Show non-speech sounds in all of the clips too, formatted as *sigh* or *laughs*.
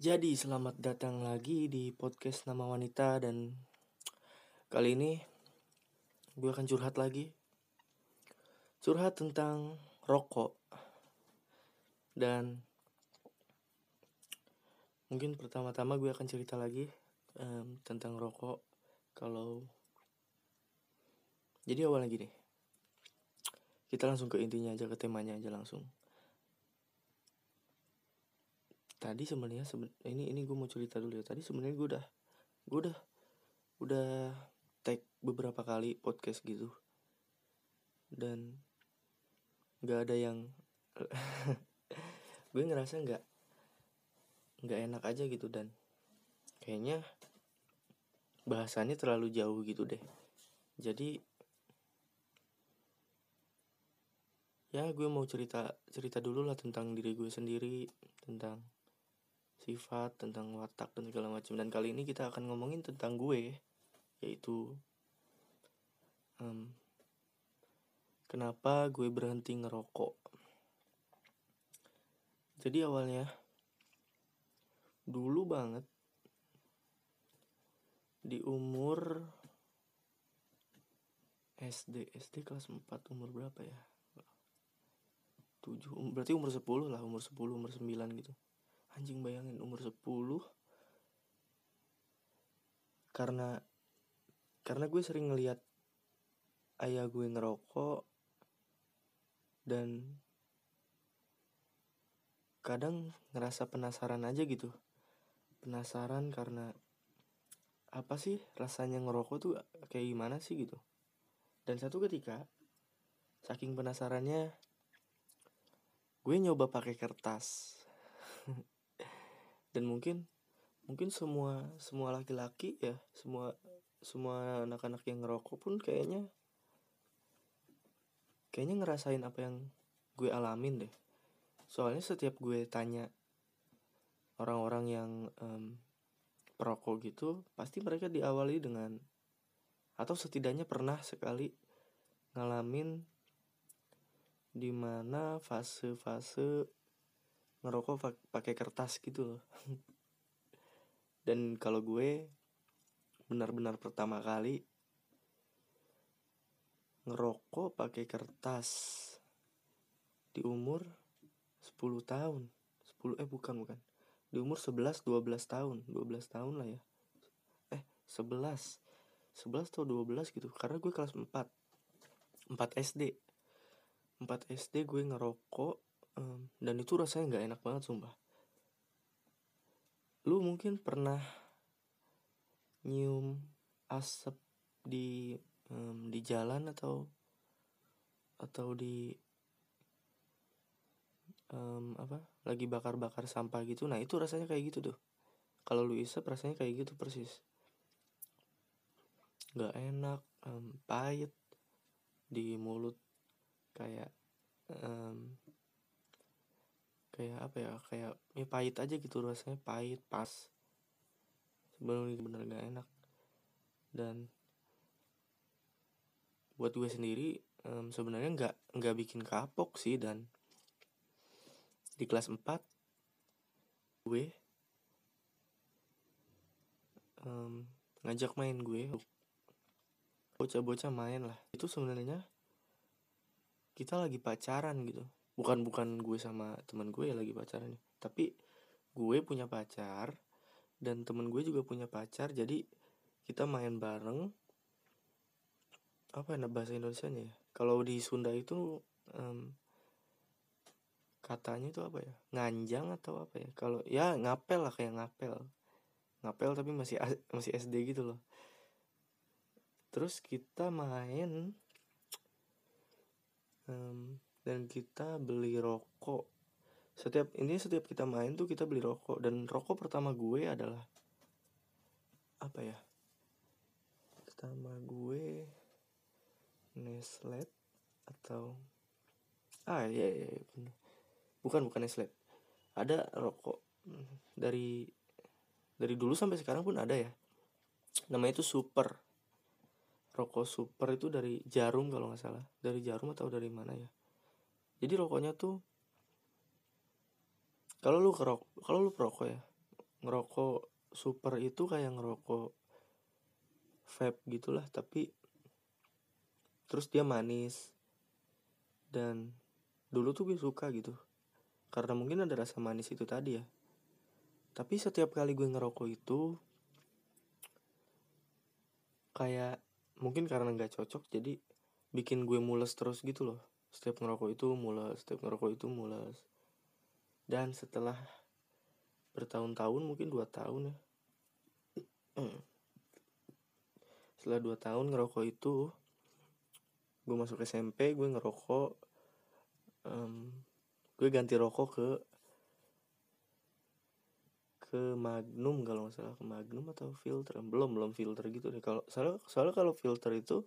Jadi selamat datang lagi di podcast Nama Wanita dan kali ini gue akan curhat lagi. Curhat tentang rokok. Dan mungkin pertama-tama gue akan cerita lagi em, tentang rokok. Kalau jadi awalnya gini. Kita langsung ke intinya aja ke temanya aja langsung. Tadi sebenarnya seben ini ini gue mau cerita dulu ya. Tadi sebenarnya gue udah gue udah udah tag beberapa kali podcast gitu. Dan nggak ada yang *laughs* gue ngerasa nggak nggak enak aja gitu. Dan kayaknya bahasannya terlalu jauh gitu deh. Jadi ya gue mau cerita cerita dulu lah tentang diri gue sendiri tentang sifat, tentang watak dan segala macam. Dan kali ini kita akan ngomongin tentang gue, yaitu um, kenapa gue berhenti ngerokok. Jadi awalnya dulu banget di umur SD SD kelas 4 umur berapa ya 7 berarti umur 10 lah umur 10 umur 9 gitu anjing bayangin umur 10 karena karena gue sering ngeliat ayah gue ngerokok dan kadang ngerasa penasaran aja gitu. Penasaran karena apa sih rasanya ngerokok tuh kayak gimana sih gitu. Dan satu ketika saking penasarannya gue nyoba pakai kertas *laughs* dan mungkin mungkin semua semua laki-laki ya semua semua anak-anak yang ngerokok pun kayaknya kayaknya ngerasain apa yang gue alamin deh. Soalnya setiap gue tanya orang-orang yang um, perokok gitu pasti mereka diawali dengan atau setidaknya pernah sekali ngalamin di mana fase-fase ngerokok pakai kertas gitu loh. *laughs* Dan kalau gue benar-benar pertama kali ngerokok pakai kertas di umur 10 tahun. 10 eh bukan bukan. Di umur 11 12 tahun. 12 tahun lah ya. Eh 11 11 atau 12 gitu. Karena gue kelas 4 4 SD 4 SD gue ngerokok um, dan itu rasanya nggak enak banget sumpah. Lu mungkin pernah nyium asap di um, di jalan atau atau di um, apa lagi bakar-bakar sampah gitu? Nah itu rasanya kayak gitu tuh. Kalau lu isep rasanya kayak gitu persis. Nggak enak um, pahit di mulut kayak um, kayak apa ya kayak ya pahit aja gitu rasanya pahit pas. Sebenarnya bener gak enak. Dan buat gue sendiri um, sebenarnya nggak nggak bikin kapok sih dan di kelas 4 gue um, ngajak main gue. Bocah-bocah main lah. Itu sebenarnya kita lagi pacaran gitu bukan bukan gue sama teman gue ya lagi pacaran tapi gue punya pacar dan temen gue juga punya pacar jadi kita main bareng apa ya bahasa Indonesia ya? Kalau di Sunda itu um, katanya itu apa ya? Nganjang atau apa ya? Kalau ya ngapel lah kayak ngapel. Ngapel tapi masih masih SD gitu loh. Terus kita main um, dan kita beli rokok. Setiap ini setiap kita main tuh kita beli rokok. Dan rokok pertama gue adalah apa ya? Pertama gue Nestle atau ah iya iya, iya bener. bukan bukan Nestle. Ada rokok dari dari dulu sampai sekarang pun ada ya. Namanya itu super. Rokok super itu dari jarum kalau nggak salah. Dari jarum atau dari mana ya jadi rokoknya tuh kalau lu kerok kalau lu perokok ya ngerokok super itu kayak ngerokok vape gitulah tapi terus dia manis. Dan dulu tuh gue suka gitu karena mungkin ada rasa manis itu tadi ya. Tapi setiap kali gue ngerokok itu kayak mungkin karena nggak cocok jadi bikin gue mules terus gitu loh setiap ngerokok itu mules setiap ngerokok itu mules. Dan setelah bertahun-tahun mungkin dua tahun ya. *clears throat* Setelah dua tahun ngerokok itu gue masuk SMP gue ngerokok um, gue ganti rokok ke ke Magnum kalau nggak salah. Ke Magnum atau filter? Belum belum filter gitu deh. Kalau soalnya soalnya kalau filter itu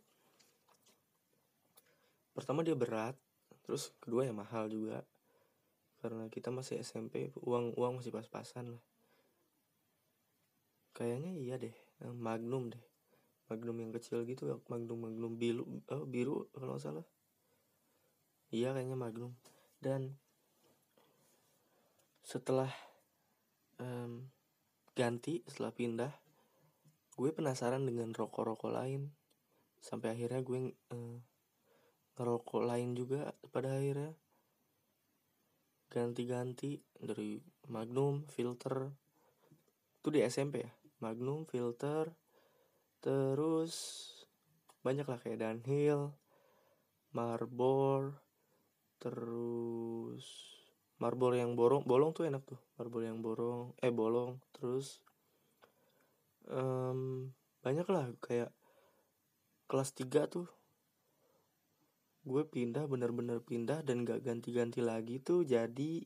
pertama dia berat terus kedua ya mahal juga. Karena kita masih SMP uang uang masih pas-pasan lah. Kayaknya iya deh Magnum deh. Magnum yang kecil gitu ya Magnum Magnum biru oh, biru kalau nggak salah. Iya kayaknya Magnum. Dan setelah um, ganti setelah pindah gue penasaran dengan rokok-rokok lain. Sampai akhirnya gue uh, ngerokok lain juga pada akhirnya ganti-ganti dari Magnum, filter. Itu di SMP ya. Magnum, filter. Terus banyak lah kayak Dunhill, Marbor, terus Marbor yang borong, bolong tuh enak tuh. Marbor yang borong, eh bolong. Terus um, banyak lah kayak kelas 3 tuh gue pindah bener-bener pindah dan gak ganti-ganti lagi tuh jadi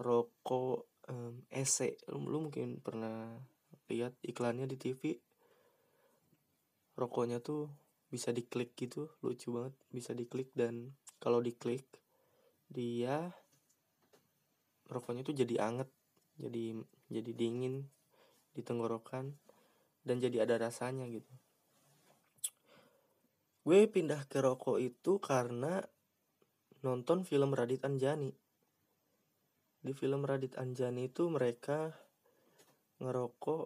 rokok um, ese lu, lu mungkin pernah lihat iklannya di TV rokoknya tuh bisa diklik gitu lucu banget bisa diklik dan kalau diklik dia rokoknya tuh jadi anget jadi jadi dingin di tenggorokan dan jadi ada rasanya gitu gue pindah ke rokok itu karena nonton film Radit Anjani. Di film Radit Anjani itu mereka ngerokok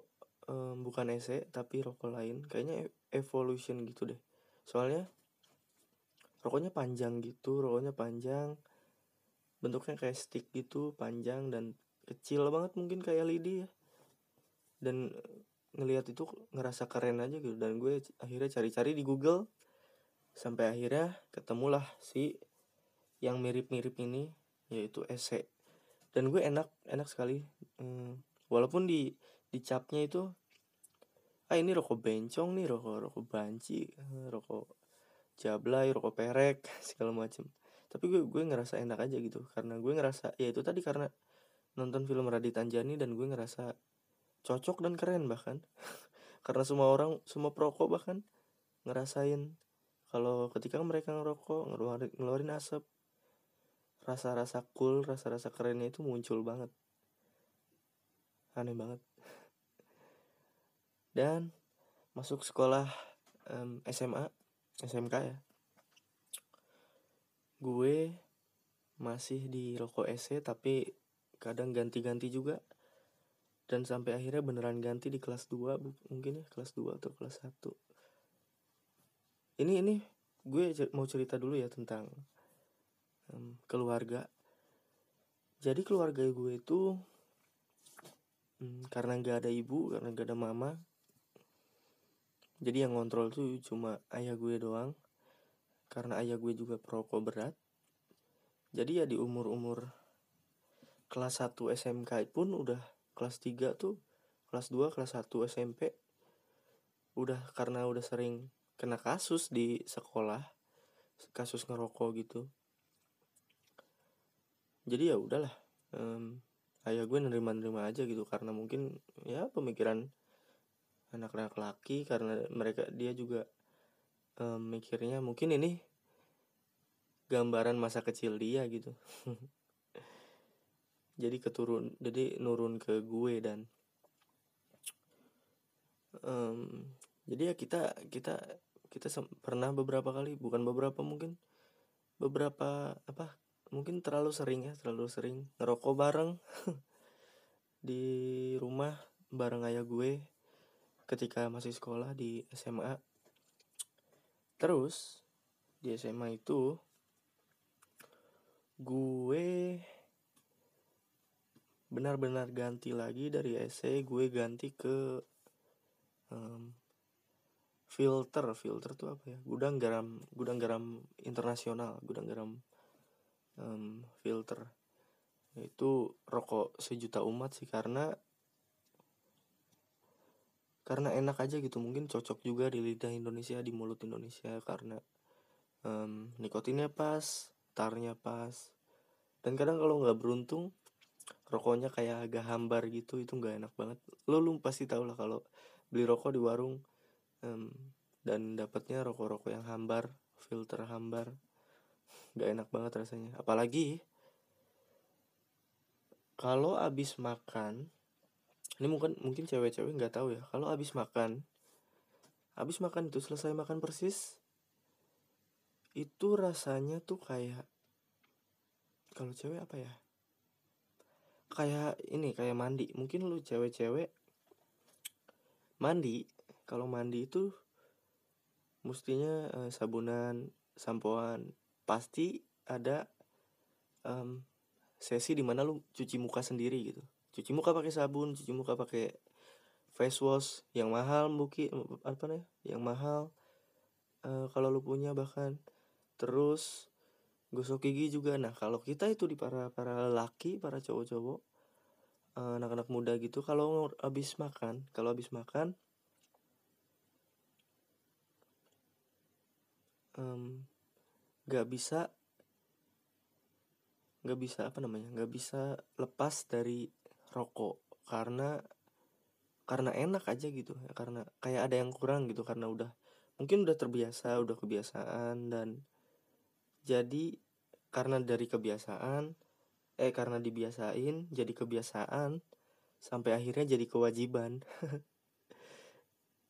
um, bukan ese tapi rokok lain. Kayaknya evolution gitu deh. Soalnya rokoknya panjang gitu rokoknya panjang. Bentuknya kayak stick gitu panjang dan kecil banget mungkin kayak lidi ya. Dan ngelihat itu ngerasa keren aja gitu. Dan gue akhirnya cari-cari di Google sampai akhirnya ketemulah si yang mirip-mirip ini yaitu ese dan gue enak enak sekali. Hmm, walaupun di di capnya itu ah ini rokok bencong nih rokok rokok banci rokok jablay rokok perek *laughs* segala macem. Tapi gue gue ngerasa enak aja gitu. Karena gue ngerasa ya itu tadi karena nonton film Radit Anjani dan gue ngerasa cocok dan keren bahkan. *laughs* Karena semua orang semua perokok bahkan ngerasain kalau ketika mereka ngerokok ngeluarin, ngeluarin asap rasa-rasa cool rasa-rasa kerennya itu muncul banget. Aneh banget. *laughs* Dan masuk sekolah um, SMA SMK ya. Gue masih di rokok SC tapi kadang ganti-ganti juga. Dan sampai akhirnya beneran ganti di kelas 2 mungkin ya kelas 2 atau kelas 1 ini ini gue mau cerita dulu ya tentang um, keluarga. Jadi keluarga gue itu um, karena nggak ada ibu karena nggak ada mama jadi yang ngontrol tuh cuma ayah gue doang karena ayah gue juga perokok berat. Jadi ya di umur-umur kelas 1 SMK pun udah kelas 3 tuh kelas 2 kelas 1 SMP udah karena udah sering kena kasus di sekolah kasus ngerokok gitu. Jadi ya udahlah um, ayah gue nerima-nerima aja gitu karena mungkin ya pemikiran anak-anak laki karena mereka dia juga um, mikirnya mungkin ini gambaran masa kecil dia gitu. *laughs* Jadi keturun jadi nurun ke gue dan um, jadi ya kita kita kita pernah beberapa kali bukan beberapa mungkin beberapa apa mungkin terlalu sering ya terlalu sering ngerokok bareng *laughs* di rumah bareng ayah gue ketika masih sekolah di SMA terus di SMA itu gue benar-benar ganti lagi dari essay gue ganti ke um, filter filter tuh apa ya? Gudang garam gudang garam internasional gudang garam um, filter. Itu rokok sejuta umat sih karena karena enak aja gitu. Mungkin cocok juga di lidah Indonesia di mulut Indonesia karena um, nikotinnya pas tarnya pas. Dan kadang kalau nggak beruntung rokoknya kayak agak hambar gitu itu nggak enak banget. Lo lu pasti tau lah kalau beli rokok di warung um, dan dapatnya rokok-rokok yang hambar filter hambar. Nggak enak banget rasanya. Apalagi kalau abis makan ini mungkin mungkin cewek-cewek nggak tahu ya. Kalau habis makan habis makan itu selesai makan persis itu rasanya tuh kayak kalau cewek apa ya? Kayak ini kayak mandi. Mungkin lu cewek-cewek mandi kalau mandi itu mestinya uh, sabunan sampoan. Pasti ada um, sesi di mana lu cuci muka sendiri gitu. Cuci muka pakai sabun cuci muka pakai face wash yang mahal mungkin apa nih yang mahal. Uh, kalau lu punya bahkan. Terus gosok gigi juga. Nah kalau kita itu di para para laki para cowok-cowok uh, anak-anak muda gitu kalau habis makan kalau habis makan um, gak bisa nggak bisa apa namanya nggak bisa lepas dari rokok karena karena enak aja gitu ya karena kayak ada yang kurang gitu karena udah mungkin udah terbiasa udah kebiasaan dan jadi karena dari kebiasaan eh karena dibiasain jadi kebiasaan sampai akhirnya jadi kewajiban. *laughs*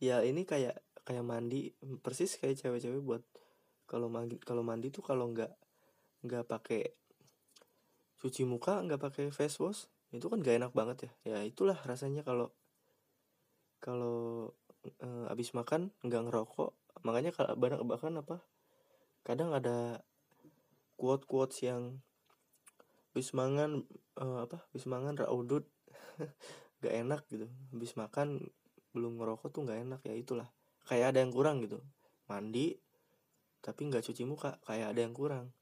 Ya ini kayak kayak mandi persis kayak cewek-cewek buat kalau mandi kalau mandi tuh kalau nggak nggak pakai cuci muka nggak pakai face wash itu kan gak enak banget ya. Ya itulah rasanya kalau kalau e, abis makan nggak ngerokok. Makanya kalau barang bahkan apa kadang ada quote quotes yang bis mangan e, apa bis mangan raudut *laughs* gak enak gitu. Bis makan belum ngerokok tuh nggak enak ya itulah. Kayak ada yang kurang gitu. Mandi tapi nggak cuci muka kayak ada yang kurang.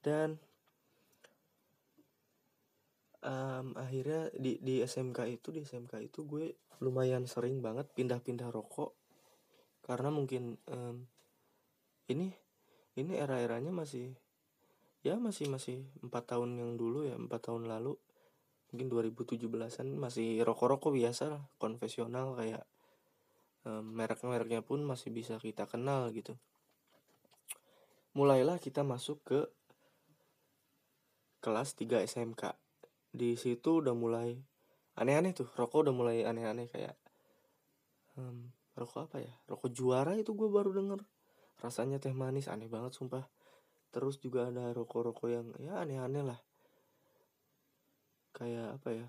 Dan um, akhirnya di di SMK itu di SMK itu gue lumayan sering banget pindah-pindah rokok. Karena mungkin um, ini ini era-eranya masih ya masih masih empat tahun yang dulu ya empat tahun lalu. Mungkin 2017an masih rokok-rokok biasa lah konvensional kayak um, merek-mereknya pun masih bisa kita kenal gitu mulailah kita masuk ke kelas 3 SMK di situ udah mulai aneh-aneh tuh rokok udah mulai aneh-aneh kayak um, rokok apa ya? Rokok juara itu gue baru denger. Rasanya teh manis aneh banget sumpah. Terus juga ada rokok-rokok yang ya aneh-aneh lah. Kayak apa ya?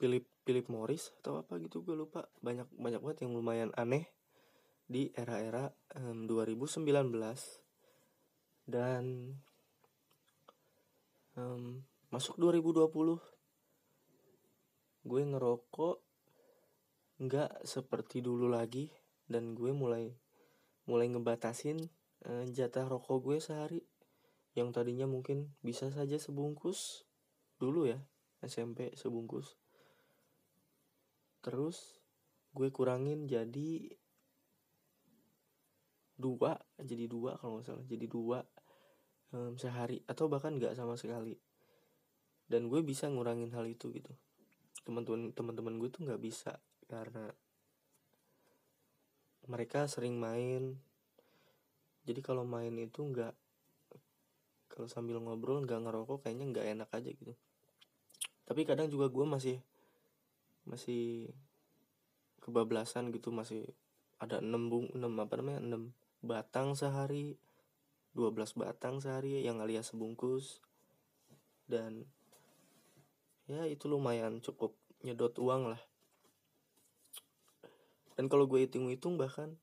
Philip Philip Morris atau apa gitu gue lupa. Banyak banyak banget yang lumayan aneh di era-era um, 2019 dan um, masuk 2020 gue ngerokok nggak seperti dulu lagi. Dan gue mulai mulai ngebatasin uh, jatah rokok gue sehari. Yang tadinya mungkin bisa saja sebungkus dulu ya SMP sebungkus. Terus gue kurangin jadi dua jadi dua kalau nggak salah jadi dua um, sehari atau bahkan nggak sama sekali. Dan gue bisa ngurangin hal itu gitu. Teman-teman teman-teman gue tuh nggak bisa karena mereka sering main. Jadi kalau main itu nggak kalau sambil ngobrol nggak ngerokok kayaknya nggak enak aja gitu. Tapi kadang juga gue masih masih kebablasan gitu masih ada enam bung enam apa namanya enam batang sehari 12 batang sehari yang alias sebungkus. Dan ya itu lumayan cukup nyedot uang lah. Dan kalau gue hitung-hitung bahkan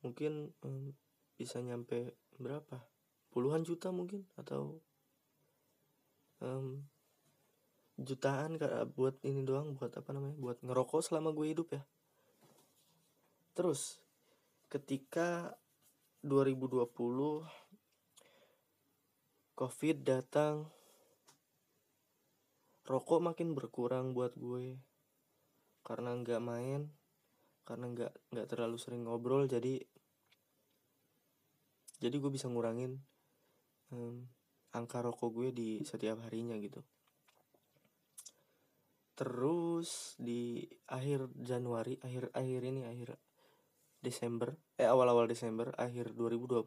mungkin um, bisa nyampe berapa? Puluhan juta mungkin? Atau um, jutaan buat ini doang buat apa namanya? Buat ngerokok selama gue hidup ya. Terus ketika 2020 covid datang rokok makin berkurang buat gue. Karena nggak main karena nggak nggak terlalu sering ngobrol jadi jadi gue bisa ngurangin um, angka rokok gue di setiap harinya gitu. Terus di akhir Januari akhir akhir ini akhir Desember eh awal-awal Desember akhir 2020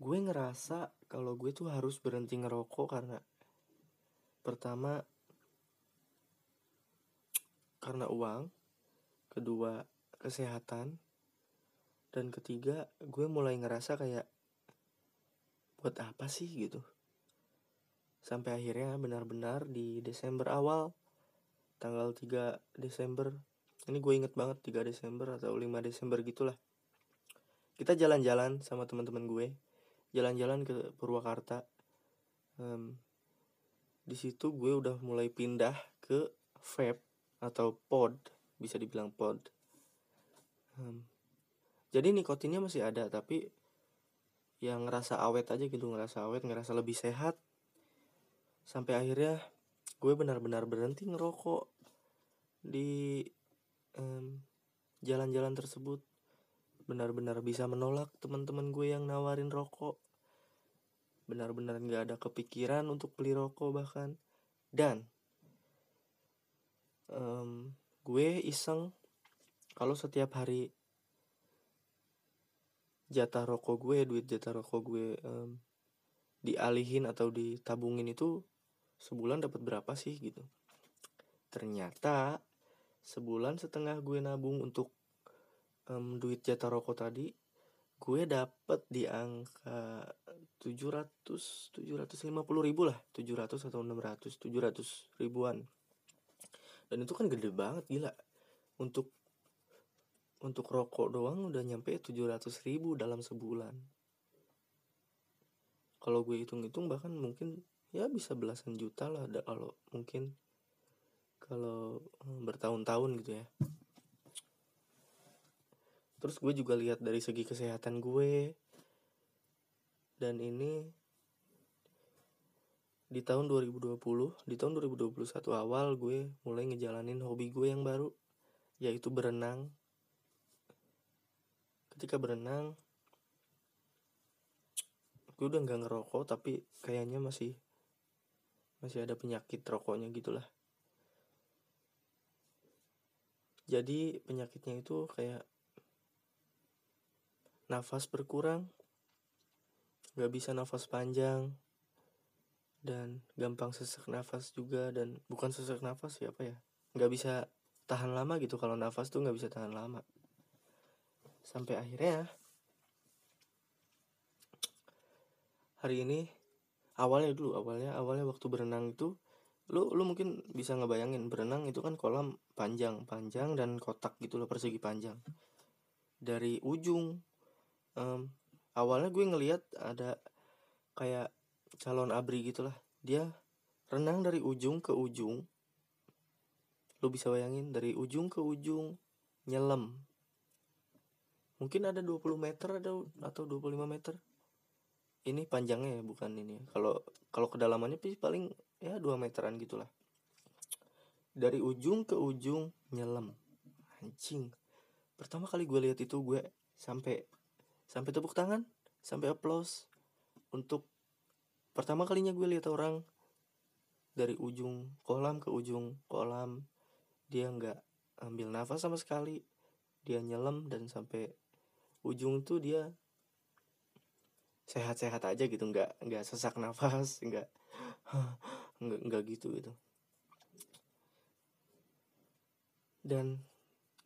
gue ngerasa kalau gue tuh harus berhenti ngerokok karena pertama karena uang, kedua kesehatan, dan ketiga gue mulai ngerasa kayak buat apa sih gitu. Sampai akhirnya benar-benar di Desember awal, tanggal 3 Desember, ini gue inget banget 3 Desember atau 5 Desember gitulah. Kita jalan-jalan sama teman-teman gue, jalan-jalan ke Purwakarta. Um, di situ gue udah mulai pindah ke vape atau pod bisa dibilang pod hmm. jadi nikotinnya masih ada tapi yang ngerasa awet aja gitu ngerasa awet ngerasa lebih sehat sampai akhirnya gue benar-benar berhenti ngerokok di jalan-jalan um, tersebut benar-benar bisa menolak teman-teman gue yang nawarin rokok. Benar-benar nggak ada kepikiran untuk beli rokok bahkan. Dan um, gue iseng kalau setiap hari jatah rokok gue duit jatah rokok gue um, dialihin atau ditabungin itu sebulan dapat berapa sih gitu. Ternyata sebulan setengah gue nabung untuk um, duit jatah rokok tadi gue dapet di angka 700 750 ribu lah 700 atau 600 700 ribuan. Dan itu kan gede banget gila. Untuk untuk rokok doang udah nyampe 700 ribu dalam sebulan. Kalau gue hitung-hitung bahkan mungkin ya bisa belasan juta lah kalau mungkin kalau eh, bertahun-tahun gitu ya. Terus gue juga lihat dari segi kesehatan gue dan ini di tahun 2020 di tahun 2021 awal gue mulai ngejalanin hobi gue yang baru yaitu berenang. Ketika berenang gue udah nggak ngerokok tapi kayaknya masih masih ada penyakit rokoknya gitulah jadi penyakitnya itu kayak nafas berkurang nggak bisa nafas panjang dan gampang sesak nafas juga dan bukan sesak nafas ya apa ya nggak bisa tahan lama gitu. Kalau nafas tuh nggak bisa tahan lama. Sampai akhirnya hari ini awalnya dulu awalnya awalnya waktu berenang itu lu lu mungkin bisa ngebayangin berenang itu kan kolam panjang panjang dan kotak gitu loh persegi panjang. Dari ujung um, awalnya gue ngelihat ada kayak calon abri gitulah dia renang dari ujung ke ujung. Lu bisa bayangin dari ujung ke ujung nyelam. Mungkin ada 20 meter ada atau 25 meter. Ini panjangnya ya bukan ini. Kalau kalau kedalamannya paling ya 2 meteran gitulah. Dari ujung ke ujung nyelam. Anjing. Pertama kali gue lihat itu gue sampai sampai tepuk tangan sampai applause untuk pertama kalinya gue lihat orang dari ujung kolam ke ujung kolam dia nggak ambil nafas sama sekali. Dia nyelam dan sampai ujung tuh dia sehat-sehat aja gitu nggak nggak sesak nafas nggak nggak nggak gitu gitu. Dan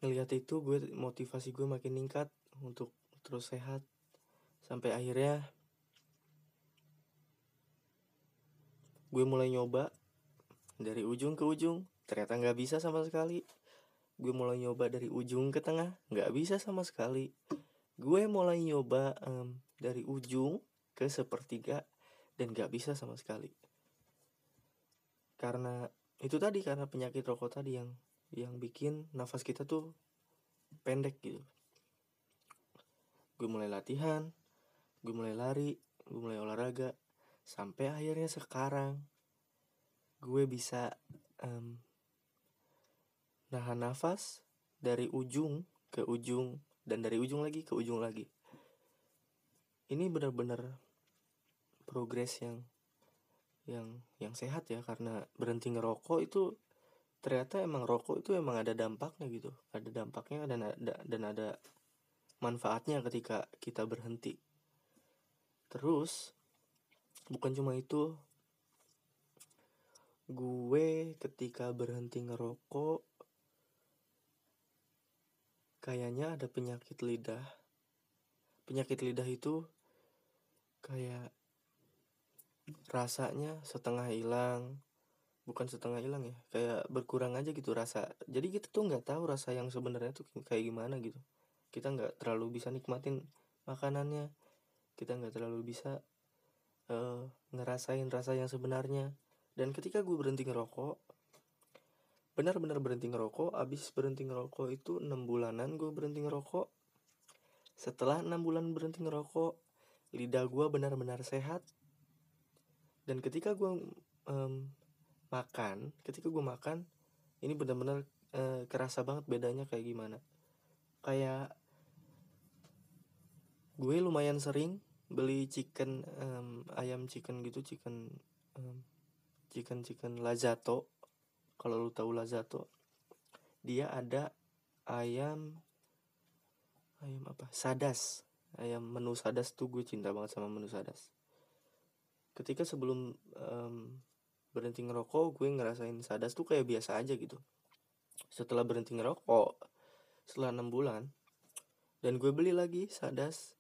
ngelihat itu gue motivasi gue makin ningkat untuk terus sehat. Sampai akhirnya gue mulai nyoba dari ujung ke ujung. Ternyata nggak bisa sama sekali. Gue mulai nyoba dari ujung ke tengah nggak bisa sama sekali. Gue mulai nyoba um, dari ujung ke sepertiga dan nggak bisa sama sekali karena itu tadi karena penyakit rokok tadi yang yang bikin nafas kita tuh pendek gitu. Gue mulai latihan gue mulai lari gue mulai olahraga sampai akhirnya sekarang gue bisa um, nahan nafas dari ujung ke ujung dan dari ujung lagi ke ujung lagi. Ini benar-benar progres yang yang yang sehat ya karena berhenti ngerokok itu ternyata emang rokok itu emang ada dampaknya gitu. Ada dampaknya dan ada dan ada manfaatnya ketika kita berhenti. Terus bukan cuma itu gue ketika berhenti ngerokok kayaknya ada penyakit lidah. Penyakit lidah itu kayak rasanya setengah hilang. Bukan setengah hilang ya kayak berkurang aja gitu rasa. Jadi kita tuh nggak tahu rasa yang sebenarnya tuh kayak gimana gitu. Kita nggak terlalu bisa nikmatin makanannya. Kita nggak terlalu bisa uh, ngerasain rasa yang sebenarnya. Dan ketika gue berhenti ngerokok benar-benar berhenti ngerokok abis berhenti ngerokok itu enam bulanan gue berhenti ngerokok. Setelah enam bulan berhenti ngerokok lidah gue benar-benar sehat dan ketika gue um, makan ketika gue makan ini benar-benar uh, kerasa banget bedanya kayak gimana. Kayak gue lumayan sering beli chicken um, ayam chicken gitu chicken um, chicken chicken lazato kalau lu tahu lazato dia ada ayam ayam apa? Sadas. Ayam menu sadas tuh gue cinta banget sama menu sadas ketika sebelum um, berhenti ngerokok gue ngerasain sadas tuh kayak biasa aja gitu. Setelah berhenti ngerokok setelah enam bulan dan gue beli lagi sadas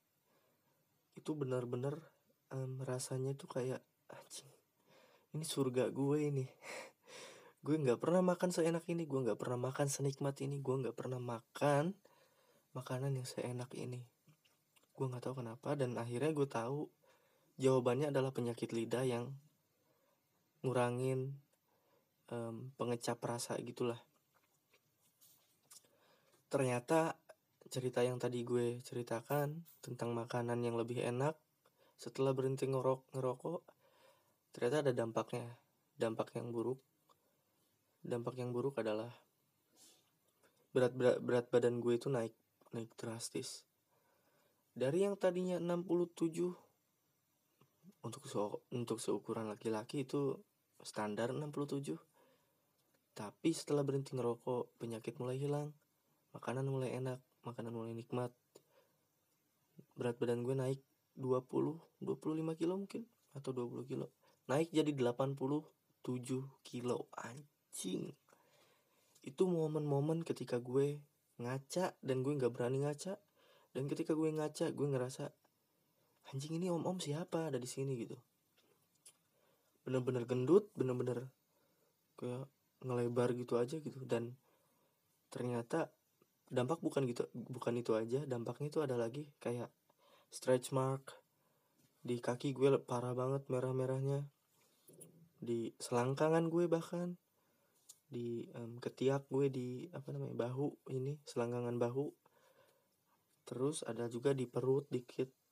itu benar-benar um, rasanya tuh kayak anjing ini surga gue ini. *laughs* Gue nggak pernah makan seenak ini gue nggak pernah makan senikmat ini gue nggak pernah makan makanan yang seenak ini. Gue nggak tahu kenapa dan akhirnya gue tahu jawabannya adalah penyakit lidah yang ngurangin um, pengecap rasa gitulah. Ternyata cerita yang tadi gue ceritakan tentang makanan yang lebih enak setelah berhenti ngerok ngerokok ternyata ada dampaknya. Dampak yang buruk dampak yang buruk adalah berat berat, berat badan gue itu naik naik drastis. Dari yang tadinya 67 untuk se untuk seukuran laki-laki itu standar 67 tapi setelah berhenti ngerokok penyakit mulai hilang. Makanan mulai enak makanan mulai nikmat. Berat badan gue naik 20 25 kilo mungkin atau 20 kilo. Naik jadi 87 kilo anjing. Itu momen-momen ketika gue ngaca dan gue nggak berani ngaca. Dan ketika gue ngaca gue ngerasa anjing ini om om siapa ada di sini gitu. Bener-bener gendut bener-bener kayak ngelebar gitu aja gitu. Dan ternyata dampak bukan gitu bukan itu aja. Dampaknya itu ada lagi kayak stretch mark di kaki gue parah banget merah-merahnya. Di selangkangan gue bahkan. Di um, ketiak gue di apa namanya bahu ini selangkangan bahu. Terus ada juga di perut dikit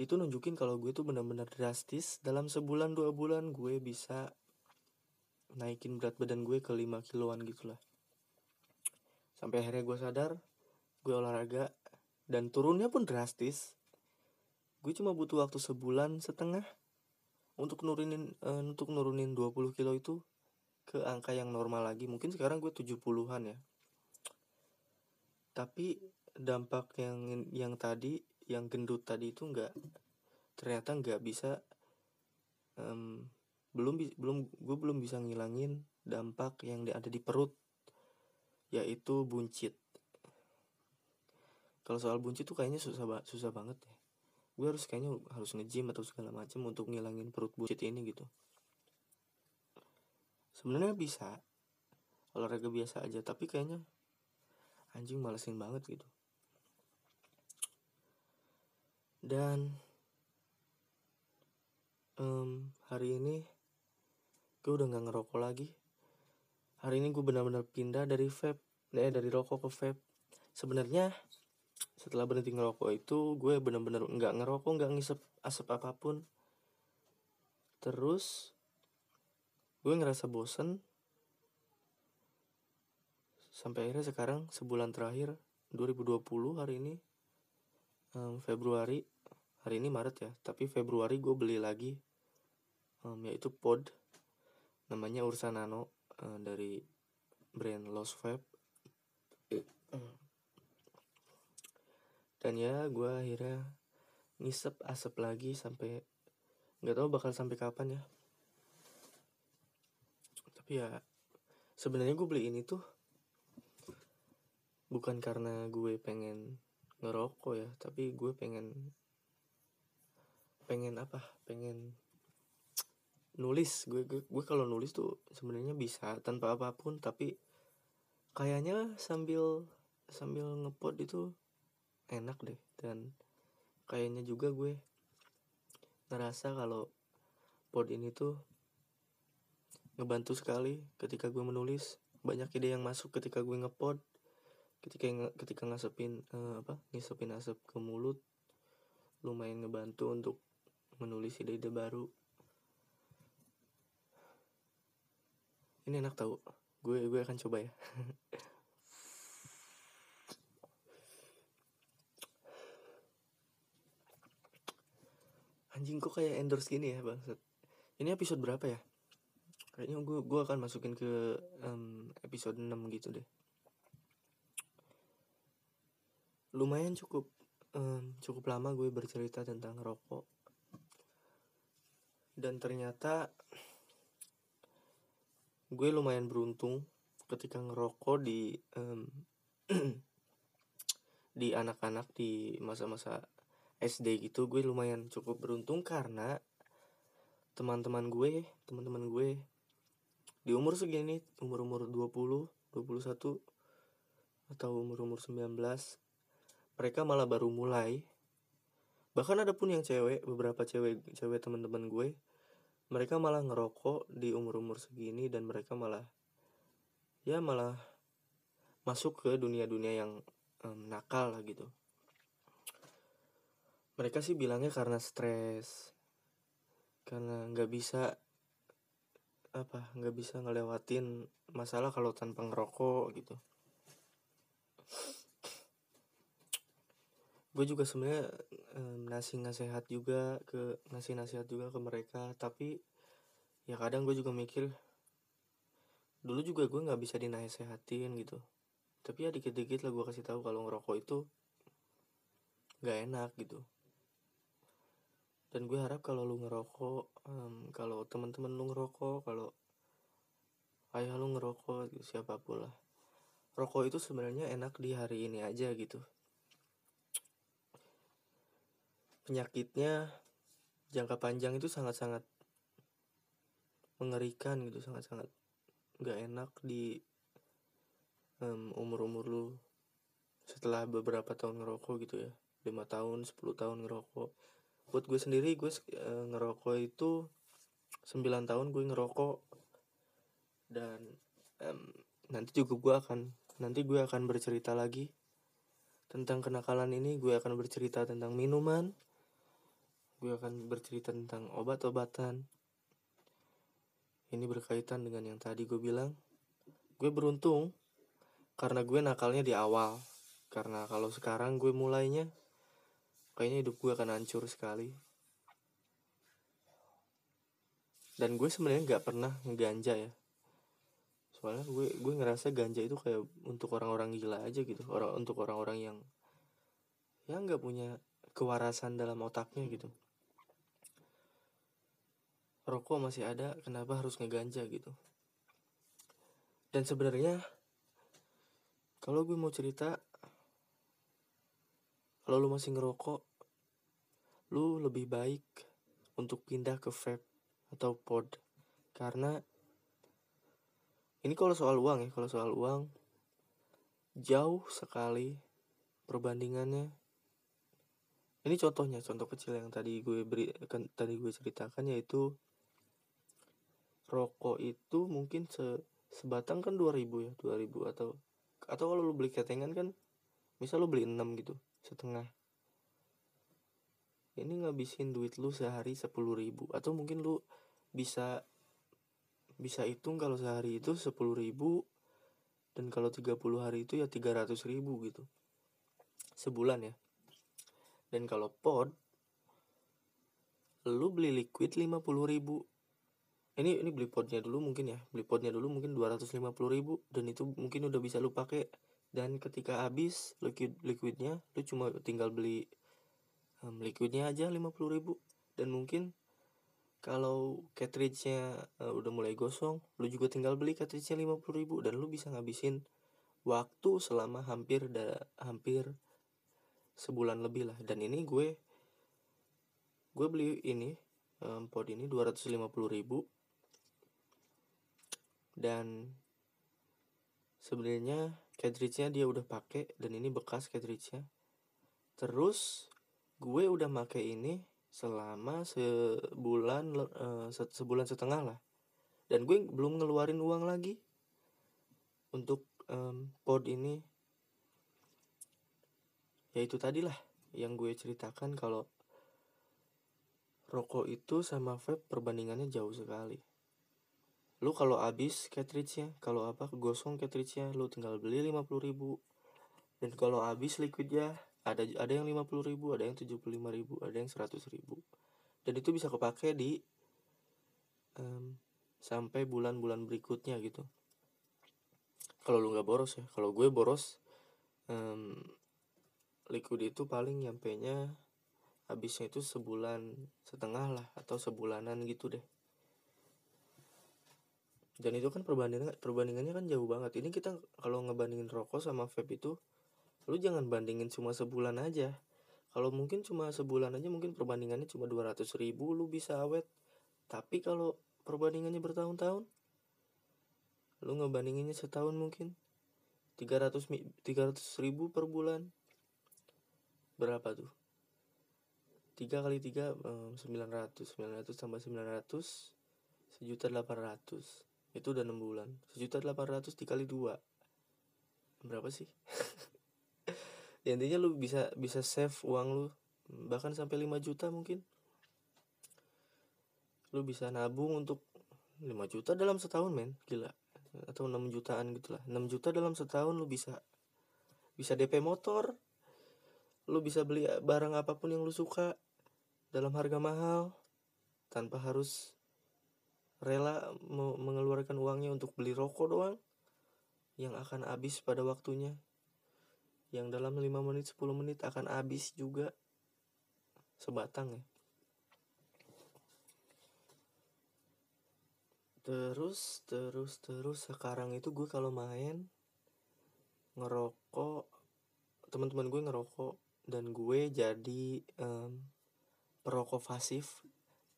itu nunjukin kalau gue tuh benar-benar drastis dalam sebulan dua bulan gue bisa naikin berat badan gue ke 5 kiloan gitu lah. Sampai akhirnya gue sadar gue olahraga dan turunnya pun drastis. Gue cuma butuh waktu sebulan setengah untuk nurunin uh, untuk nurunin 20 kilo itu ke angka yang normal lagi. Mungkin sekarang gue 70-an ya. Tapi dampak yang yang tadi yang gendut tadi itu nggak ternyata nggak bisa um, belum belum gue belum bisa ngilangin dampak yang ada di perut yaitu buncit. Kalau soal buncit tuh kayaknya susah susah banget ya. Gue harus kayaknya harus nge-gym atau segala macam untuk ngilangin perut buncit ini gitu. Sebenarnya bisa olahraga biasa aja tapi kayaknya anjing malesin banget gitu dan um, hari ini gue udah nggak ngerokok lagi. Hari ini gue benar-benar pindah dari vape eh dari rokok ke vape. Sebenarnya setelah berhenti ngerokok itu gue benar-benar nggak ngerokok nggak ngisep asap apa pun. Terus gue ngerasa bosen. Sampai akhirnya sekarang sebulan terakhir 2020 hari ini um, Februari hari ini Maret ya tapi Februari gue beli lagi um, yaitu pod. Namanya Ursa Nano uh, dari brand Lost Vape dan ya gue akhirnya ngisep asap lagi sampai nggak tahu bakal sampai kapan ya. Tapi ya sebenarnya gue beli ini tuh bukan karena gue pengen ngerokok ya tapi gue pengen pengen apa pengen nulis. Gue gue, gue kalau nulis tuh sebenarnya bisa tanpa apa pun tapi kayaknya sambil sambil ngepot itu enak deh. Dan kayaknya juga gue ngerasa kalau pod ini tuh ngebantu sekali ketika gue menulis. Banyak ide yang masuk ketika gue ngepod ketika ketika ngasepin uh, apa ngisepin asap ke mulut lumayan ngebantu untuk menulis ide-ide baru. Ini enak tau. Gue gue akan coba ya. *laughs* Anjing kok kayak endorse gini ya bangsat? Ini episode berapa ya? Kayaknya gue gue akan masukin ke um, episode 6 gitu deh. Lumayan cukup um, cukup lama gue bercerita tentang rokok dan ternyata gue lumayan beruntung ketika ngerokok di um, *clears throat* di anak-anak di masa-masa SD gitu gue lumayan cukup beruntung karena teman-teman gue teman-teman gue di umur segini umur-umur 20 21 atau umur-umur 19 mereka malah baru mulai bahkan ada pun yang cewek beberapa cewek cewek teman-teman gue mereka malah ngerokok di umur-umur segini dan mereka malah ya malah masuk ke dunia-dunia yang um, nakal lah gitu. Mereka sih bilangnya karena stres karena nggak bisa apa nggak bisa ngelewatin masalah kalau tanpa ngerokok gitu gue juga sebenarnya um, ngasih nasihat juga ke ngasih nasihat juga ke mereka tapi ya kadang gue juga mikir dulu juga gue nggak bisa dinasehatin gitu. Tapi ya dikit-dikit lah gue kasih tahu kalau ngerokok itu nggak enak gitu. Dan gue harap kalau lu ngerokok um, kalau teman-teman lu ngerokok kalau ayah lu ngerokok siapa pun lah. Rokok itu sebenarnya enak di hari ini aja gitu penyakitnya jangka panjang itu sangat-sangat mengerikan gitu sangat-sangat nggak enak di um, umur-umur lu. Setelah beberapa tahun ngerokok gitu ya lima tahun 10 tahun ngerokok. Buat gue sendiri gue uh, ngerokok itu 9 tahun gue ngerokok. Dan um, nanti juga gue akan nanti gue akan bercerita lagi tentang kenakalan ini. Gue akan bercerita tentang minuman gue akan bercerita tentang obat-obatan. Ini berkaitan dengan yang tadi gue bilang. Gue beruntung karena gue nakalnya di awal. Karena kalau sekarang gue mulainya kayaknya hidup gue akan hancur sekali. Dan gue sebenarnya nggak pernah ngeganja ya. Soalnya gue gue ngerasa ganja itu kayak untuk orang-orang gila aja gitu. Orang untuk orang-orang yang yang nggak punya kewarasan dalam otaknya gitu rokok masih ada kenapa harus ngeganja gitu. Dan sebenarnya kalau gue mau cerita kalau lu masih ngerokok lu lebih baik untuk pindah ke vape atau pod. Karena ini kalau soal uang ya kalau soal uang jauh sekali perbandingannya. Ini contohnya contoh kecil yang tadi gue beri kan tadi gue ceritakan yaitu rokok itu mungkin se sebatang kan 2000 ya 2000 atau atau kalau lu beli ketengan kan misal lu beli 6 gitu setengah. Ini ngabisin duit lu sehari 10 ribu atau mungkin lu bisa bisa hitung kalau sehari itu 10 ribu dan kalau 30 hari itu ya 300 ribu gitu. Sebulan ya. Dan kalau pod lu beli liquid 50 ribu ini ini beli podnya dulu mungkin ya. Beli podnya dulu mungkin 250 ribu dan itu mungkin udah bisa lu pakai. Dan ketika habis liquid liquidnya lu cuma tinggal beli um, liquidnya aja 50 ribu. Dan mungkin kalau cartridge-nya uh, udah mulai gosong lu juga tinggal beli cartridge-nya 50 ribu dan lu bisa ngabisin waktu selama hampir da, hampir sebulan lebih lah. Dan ini gue gue beli ini um, pod ini 250 ribu dan sebenarnya cartridge-nya dia udah pakai dan ini bekas cartridge-nya. Terus gue udah make ini selama sebulan uh, sebulan setengah lah. Dan gue belum ngeluarin uang lagi untuk um, pod ini. Ya itu tadi lah yang gue ceritakan kalau rokok itu sama vape perbandingannya jauh sekali lu kalau habis cartridge-nya kalau apa gosong cartridge-nya lu tinggal beli 50 ribu. Dan kalau habis liquidnya ada ada yang 50 ribu ada yang 75 ribu ada yang 100 ribu. Dan itu bisa kepake di um, sampai bulan-bulan berikutnya gitu. Kalau lu nggak boros ya kalau gue boros um, liquid itu paling nyampe nya habisnya itu sebulan setengah lah atau sebulanan gitu deh dan itu kan perbandingan perbandingannya kan jauh banget. Ini kita kalau ngebandingin rokok sama vape itu lu jangan bandingin cuma sebulan aja. Kalau mungkin cuma sebulan aja mungkin perbandingannya cuma 200 ribu lu bisa awet. Tapi kalau perbandingannya bertahun-tahun lu ngebandinginnya setahun mungkin. 300 300 ribu per bulan. Berapa tuh? 3 kali 3 900 900 tambah 900 sejuta 800 itu udah 6 bulan. Sejuta 800 dikali 2 berapa sih? *laughs* Ya intinya lu bisa bisa save uang lu. Bahkan sampai 5 juta mungkin. Lu bisa nabung untuk 5 juta dalam setahun men. Gila. Atau 6 jutaan gitu lah. 6 juta dalam setahun lu bisa bisa DP motor. Lu bisa beli barang apa pun yang lu suka. Dalam harga mahal. Tanpa harus rela mengeluarkan uangnya untuk beli rokok doang yang akan habis pada waktunya. Yang dalam 5 menit 10 menit akan habis juga. Sebatang ya. Terus terus terus sekarang itu gue kalau main ngerokok teman-teman gue ngerokok dan gue jadi um, perokok pasif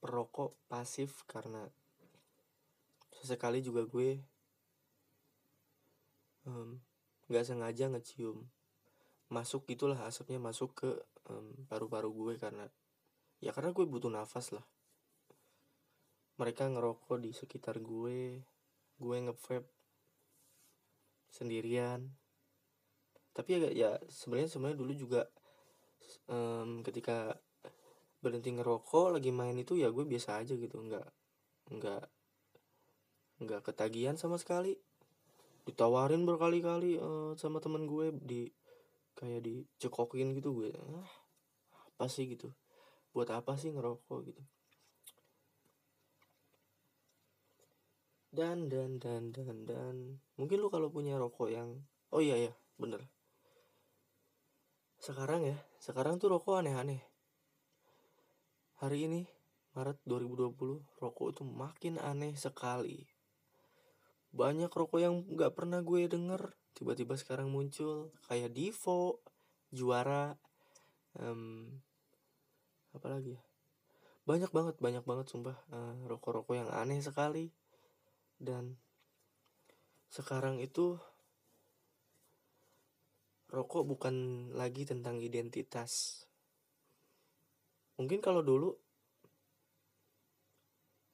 perokok pasif karena sesekali juga gue nggak um, sengaja ngecium. Masuk gitulah asapnya masuk ke paru-paru um, gue karena ya karena gue butuh nafas lah. Mereka ngerokok di sekitar gue gue ngevape sendirian. Tapi ya ya sebenarnya sebenarnya dulu juga um, ketika berhenti ngerokok lagi main itu ya gue biasa aja gitu nggak nggak nggak ketagihan sama sekali. Ditawarin berkali-kali uh, sama temen gue di kayak dicekokin gitu. Gue ah, apa sih gitu? Buat apa sih ngerokok? gitu. Dan dan dan dan dan. Mungkin lu kalau punya rokok yang oh iya ya bener. Sekarang ya sekarang tuh rokok aneh-aneh. Hari ini Maret 2020 rokok itu makin aneh sekali banyak rokok yang nggak pernah gue denger. Tiba-tiba sekarang muncul. Kayak Divo juara um, apalagi ya? Banyak banget banyak banget sumpah uh, rokok-rokok yang aneh sekali. Dan sekarang itu rokok bukan lagi tentang identitas. Mungkin kalau dulu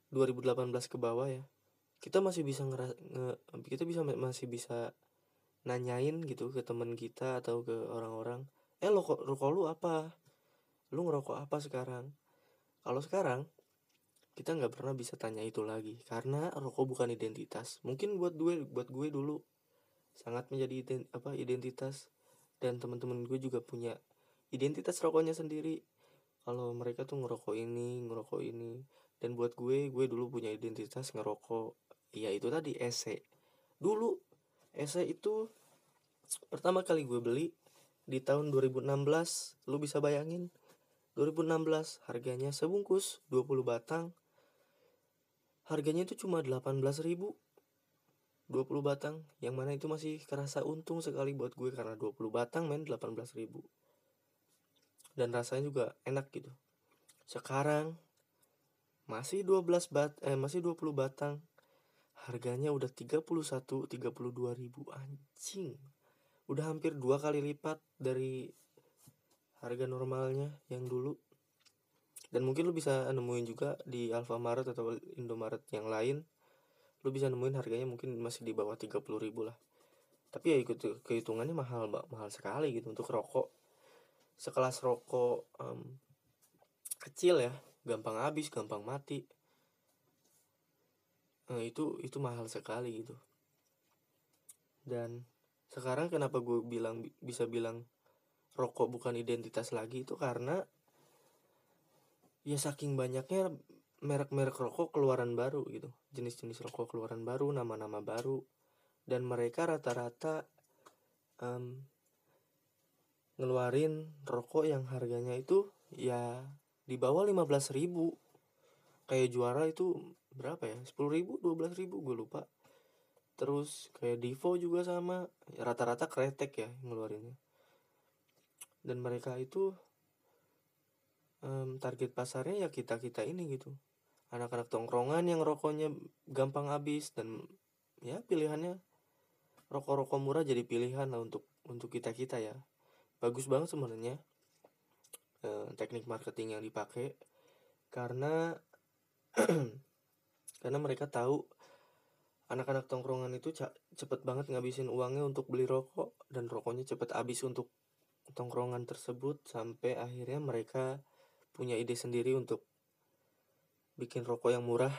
2018 ke bawah ya kita masih bisa ngera nge, kita bisa masih bisa nanyain gitu ke teman kita atau ke orang-orang eh lo kok rokok lu apa? Lu ngerokok apa sekarang? Kalau sekarang kita nggak pernah bisa tanya itu lagi karena rokok bukan identitas. Mungkin buat gue buat gue dulu sangat menjadi ident, apa identitas dan teman-teman gue juga punya identitas rokoknya sendiri. Kalau mereka tuh ngerokok ini ngerokok ini dan buat gue gue dulu punya identitas ngerokok ya itu tadi ese dulu ese itu pertama kali gue beli di tahun 2016 lu bisa bayangin 2016 harganya sebungkus 20 batang. Harganya itu cuma 18 ribu. 20 batang. Yang mana itu masih kerasa untung sekali buat gue karena 20 batang men 18 ribu. Dan rasanya juga enak gitu. Sekarang masih 12 bat eh masih 20 batang harganya udah 31 32 ribu anjing. Udah hampir dua kali lipat dari harga normalnya yang dulu. Dan mungkin lu bisa nemuin juga di Alfamaret atau Indomaret yang lain. Lu bisa nemuin harganya mungkin masih di bawah 30 ribu lah. Tapi ya ikut kehitungannya mahal mahal sekali gitu untuk rokok. Sekelas rokok um, kecil ya gampang habis gampang mati nah, itu itu mahal sekali gitu. Dan sekarang kenapa gue bilang bisa bilang rokok bukan identitas lagi itu karena ya saking banyaknya merek-merek rokok keluaran baru gitu. Jenis-jenis rokok keluaran baru nama-nama baru. Dan mereka rata-rata um, ngeluarin rokok yang harganya itu ya di bawah 15 ribu kayak juara itu berapa ya? 10 ribu 12 ribu gue lupa. Terus kayak Divo juga sama. Rata-rata kretek ya ngeluarinnya. Dan mereka itu um, target pasarnya ya kita kita ini gitu. Anak-anak tongkrongan yang rokoknya gampang habis dan ya pilihannya rokok-rokok murah jadi pilihan lah untuk untuk kita kita ya. Bagus banget sebenarnya eh, teknik marketing yang dipakai. Karena *clears throat* karena mereka tahu anak-anak tongkrongan itu cepet banget ngabisin uangnya untuk beli rokok dan rokoknya cepet habis untuk tongkrongan tersebut sampai akhirnya mereka punya ide sendiri untuk bikin rokok yang murah.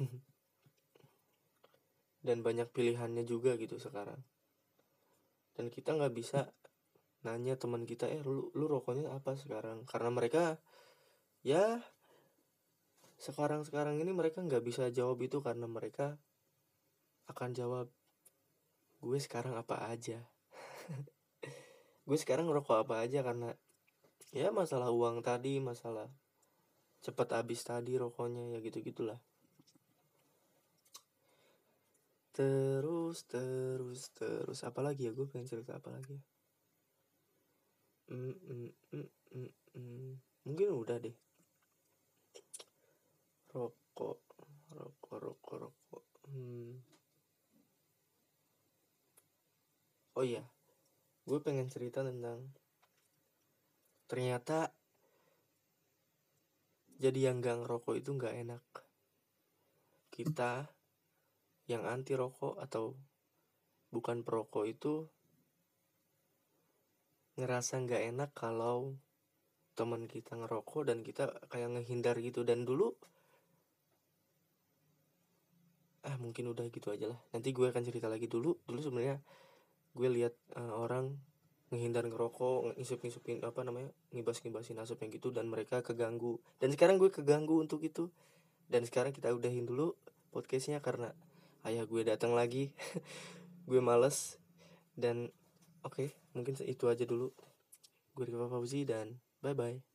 *laughs* Dan banyak pilihannya juga gitu sekarang. Dan kita nggak bisa nanya teman kita eh lu, lu rokoknya apa sekarang? Karena mereka ya sekarang sekarang ini mereka nggak bisa jawab itu karena mereka akan jawab gue sekarang apa aja? *laughs* Gue sekarang ngerokok apa aja karena ya masalah uang tadi masalah cepat habis tadi rokoknya ya gitu gitulah terus terus terus apa lagi ya? Gue pengen cerita apa lagi ya? Mm, mm, mm, mm, mm. mungkin udah deh rokok rokok rokok rokok. Hmm. oh iya gue pengen cerita tentang ternyata jadi yang gang rokok itu nggak enak. Kita yang anti rokok atau bukan perokok itu ngerasa nggak enak kalau teman kita ngerokok dan kita kayak ngehindar gitu. Dan dulu ah mungkin udah gitu aja lah. Nanti gue akan cerita lagi dulu. Dulu sebenarnya gue lihat uh, orang ngehindar ngerokok ngisup-ngisupin apa namanya ngibas-ngibasin asap yang gitu dan mereka keganggu. Dan sekarang gue keganggu untuk itu. Dan sekarang kita udahin dulu podcastnya karena ayah gue datang lagi. *laughs* Gue males. Dan oke okay, mungkin itu aja dulu. Gue Rika Fauzi dan bye bye